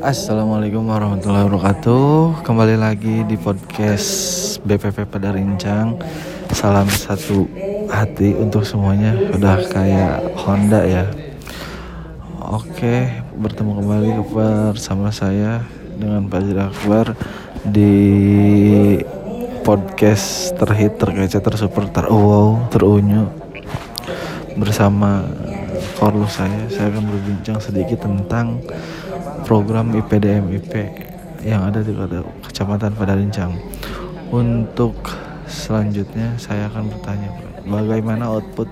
Assalamualaikum warahmatullahi wabarakatuh. Kembali lagi di podcast BPP pada Rincang Salam satu hati untuk semuanya. Udah kayak Honda ya. Oke bertemu kembali bersama saya Dengan Pak Akbar Di podcast terhit, terkece, tersuper, teruau, terunyu Bersama Korlu saya Saya akan berbincang sedikit tentang program IPDM IP yang ada di Kecamatan Padalincang. Untuk selanjutnya saya akan bertanya bagaimana output